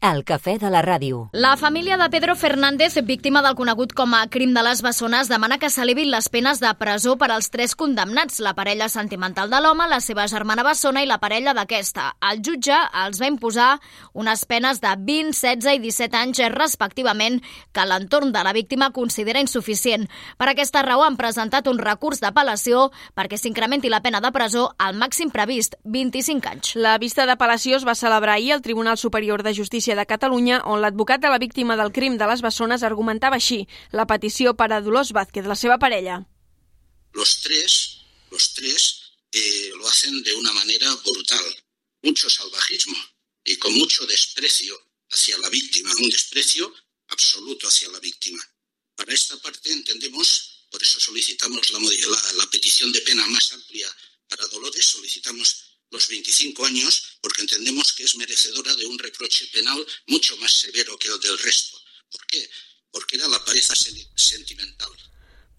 El cafè de la ràdio. La família de Pedro Fernández, víctima del conegut com a crim de les bessones, demana que s'elevin les penes de presó per als tres condemnats, la parella sentimental de l'home, la seva germana bessona i la parella d'aquesta. El jutge els va imposar unes penes de 20, 16 i 17 anys respectivament, que l'entorn de la víctima considera insuficient. Per aquesta raó han presentat un recurs d'apel·lació perquè s'incrementi la pena de presó al màxim previst, 25 anys. La vista d'apel·lació es va celebrar ahir al Tribunal Superior de Justícia De Catalunya, on l'advocat de la víctima del crim de les bessones argumentava així la petició per a Dolors Vázquez, la seva parella. Los tres, los tres eh, lo hacen de una manera brutal, mucho salvajismo y con mucho desprecio hacia la víctima, un desprecio absoluto hacia la víctima. Para esta parte entendemos, por eso solicitamos la, la petición de pena más amplia para Dolores, solicitamos los 25 años porque entendemos que es merecedora de un reproche penal mucho más severo que el del resto. ¿Por qué? Porque era la pareja sentimental.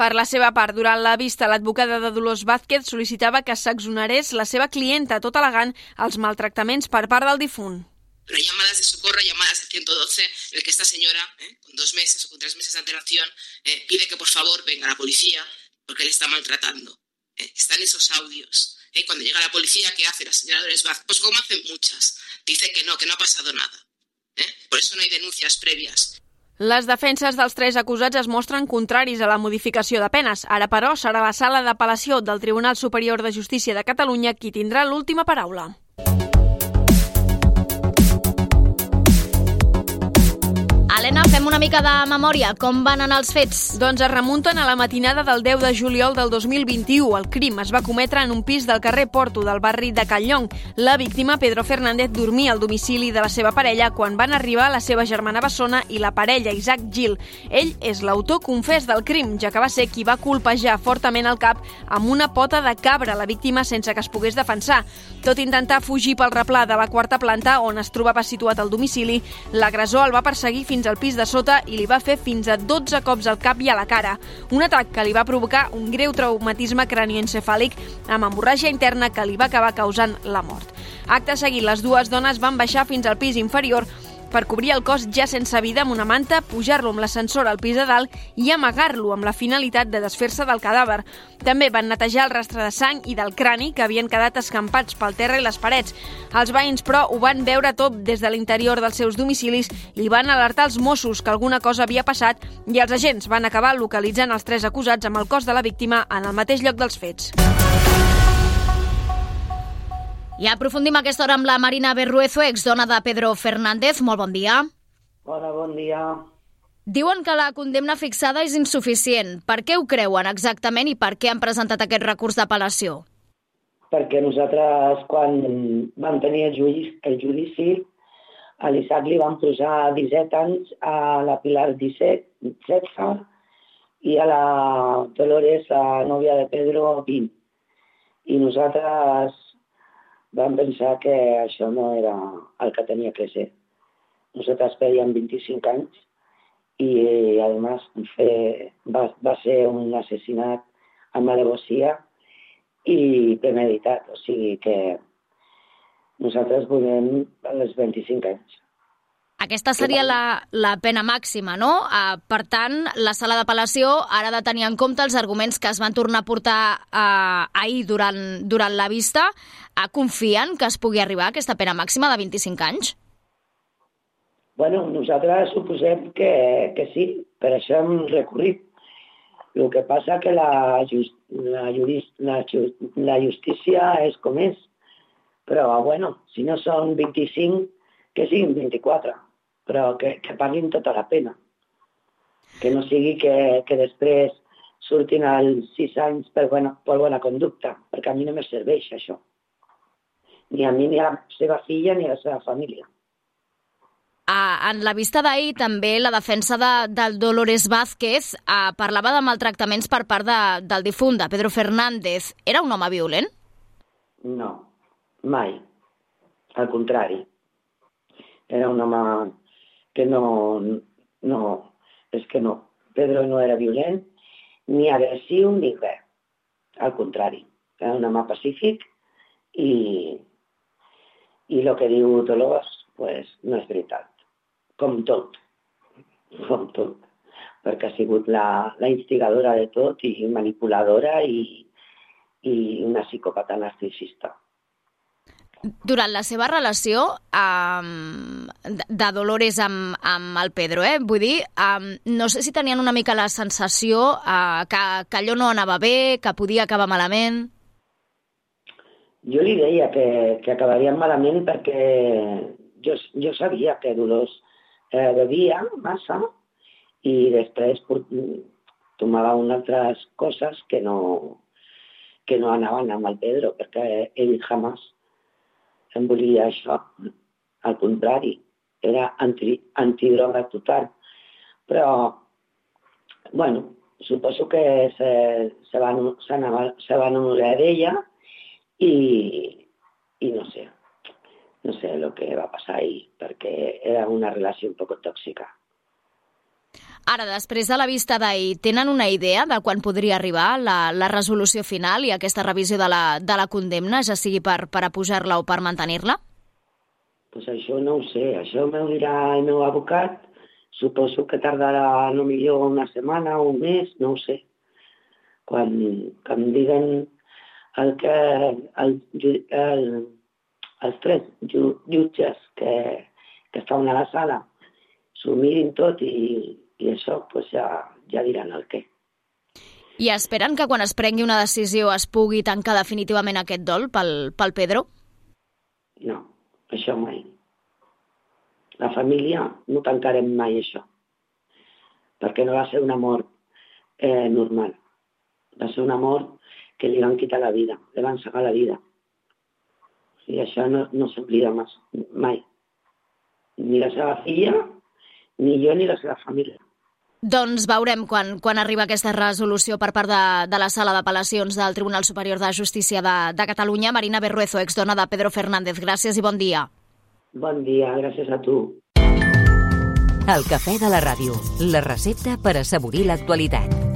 Per la seva part, durant la vista, l'advocada de Dolors Vázquez sol·licitava que s'exonerés la seva clienta, tot al·legant els maltractaments per part del difunt. Pero llamadas de socorro, llamadas de 112, en el que esta señora, eh, con dos meses o con tres meses de antelación, eh, pide que por favor venga la policía porque le está maltratando. Eh, están esos audios. ¿Eh? cuando llega la policía, ¿qué hace la señora Dolores Vaz? Pues como hacen muchas, dice que no, que no ha pasado nada. ¿eh? Por eso no hay denuncias previas. Les defenses dels tres acusats es mostren contraris a la modificació de penes. Ara, però, serà la sala d'apel·lació del Tribunal Superior de Justícia de Catalunya qui tindrà l'última paraula. Helena, fem una mica de memòria. Com van anar els fets? Doncs es remunten a la matinada del 10 de juliol del 2021. El crim es va cometre en un pis del carrer Porto del barri de Calllong. La víctima, Pedro Fernández, dormia al domicili de la seva parella quan van arribar la seva germana Bessona i la parella, Isaac Gil. Ell és l'autor confés del crim, ja que va ser qui va colpejar fortament el cap amb una pota de cabra la víctima sense que es pogués defensar. Tot intentar fugir pel replà de la quarta planta on es trobava situat el domicili, l'agressor el va perseguir fins al pis de sota i li va fer fins a 12 cops al cap i a la cara. Un atac que li va provocar un greu traumatisme cranioencefàlic amb hemorràgia interna que li va acabar causant la mort. Acte seguit, les dues dones van baixar fins al pis inferior per cobrir el cos ja sense vida amb una manta, pujar-lo amb l'ascensor al pis de dalt i amagar-lo amb la finalitat de desfer-se del cadàver. També van netejar el rastre de sang i del crani que havien quedat escampats pel terra i les parets. Els veïns, però, ho van veure tot des de l'interior dels seus domicilis i van alertar els Mossos que alguna cosa havia passat i els agents van acabar localitzant els tres acusats amb el cos de la víctima en el mateix lloc dels fets. I aprofundim aquesta hora amb la Marina Berruezo, exdona de Pedro Fernández. Molt bon dia. Hola, bon dia. Diuen que la condemna fixada és insuficient. Per què ho creuen exactament i per què han presentat aquest recurs d'apel·lació? Perquè nosaltres, quan vam tenir el judici, el judici a l'Isaac li van posar 17 anys, a la Pilar 17, 16, i a la Dolores, la nòvia de Pedro, 20. I nosaltres vam pensar que això no era el que tenia que ser. Nosaltres fèiem 25 anys i, a més, va, va ser un assassinat amb alevosia i premeditat. O sigui que nosaltres volem els 25 anys. Aquesta seria la, la pena màxima, no? Uh, per tant, la sala d'apel·lació ara ha de tenir en compte els arguments que es van tornar a portar uh, ahir durant, durant la vista. Uh, confien que es pugui arribar a aquesta pena màxima de 25 anys? Bueno, nosaltres suposem que, que sí, per això hem recorrit. El que passa que la, just, la, jurist, la, la justícia és com és. Però, bueno, si no són 25, que siguin 24 però que, que paguin tota la pena. Que no sigui que, que després surtin als sis anys per bona, per bona conducta, perquè a mi no me serveix això. Ni a mi, ni a la seva filla, ni a la seva família. Ah, en la vista d'ahir també la defensa de, del Dolores Vázquez ah, parlava de maltractaments per part de, del difunt, de Pedro Fernández. Era un home violent? No, mai. Al contrari. Era un home que no, no, és que no. Pedro no era violent, ni agressiu, ni res. Al contrari, era un home pacífic i, i el que diu Dolors pues, no és veritat. com tot, com tot, perquè ha sigut la, la instigadora de tot i manipuladora i, i una psicòpata narcisista. Durant la seva relació um, de Dolores amb, amb el Pedro, eh? vull dir, um, no sé si tenien una mica la sensació uh, que, que allò no anava bé, que podia acabar malament... Jo li deia que, que acabarien malament perquè jo, jo sabia que Dolors eh, bevia massa i després tomava unes altres coses que no, que no anaven amb el Pedro, perquè ell jamás em volia això. Al contrari, era anti, antidroga total. Però, bueno, suposo que se, se, van, se, anava, se van enamorar d'ella i, i no sé, no sé el que va passar ahir, perquè era una relació un poc tòxica. Ara, després de la vista d'ahir, tenen una idea de quan podria arribar la, la resolució final i aquesta revisió de la, de la condemna, ja sigui per, per apujar-la o per mantenir-la? Pues això no ho sé, això m'ho dirà el meu abocat. Suposo que tardarà no millor una setmana o un mes, no ho sé. Quan, quan em diguen el que el, el, els tres jutges que, que estaven a la sala s'ho mirin tot i, i això pues, ja, ja diran el què. I esperen que quan es prengui una decisió es pugui tancar definitivament aquest dol pel, pel Pedro? No, això mai. La família no tancarem mai això, perquè no va ser una mort eh, normal. Va ser una mort que li van quitar la vida, li van segar la vida. I això no, no s'oblida mai. Ni la seva filla, ni jo ni la seva família. Doncs veurem quan, quan arriba aquesta resolució per part de, de la sala d'apel·lacions del Tribunal Superior de Justícia de, de Catalunya. Marina Berruezo, exdona de Pedro Fernández. Gràcies i bon dia. Bon dia, gràcies a tu. El cafè de la ràdio, la recepta per assaborir l'actualitat.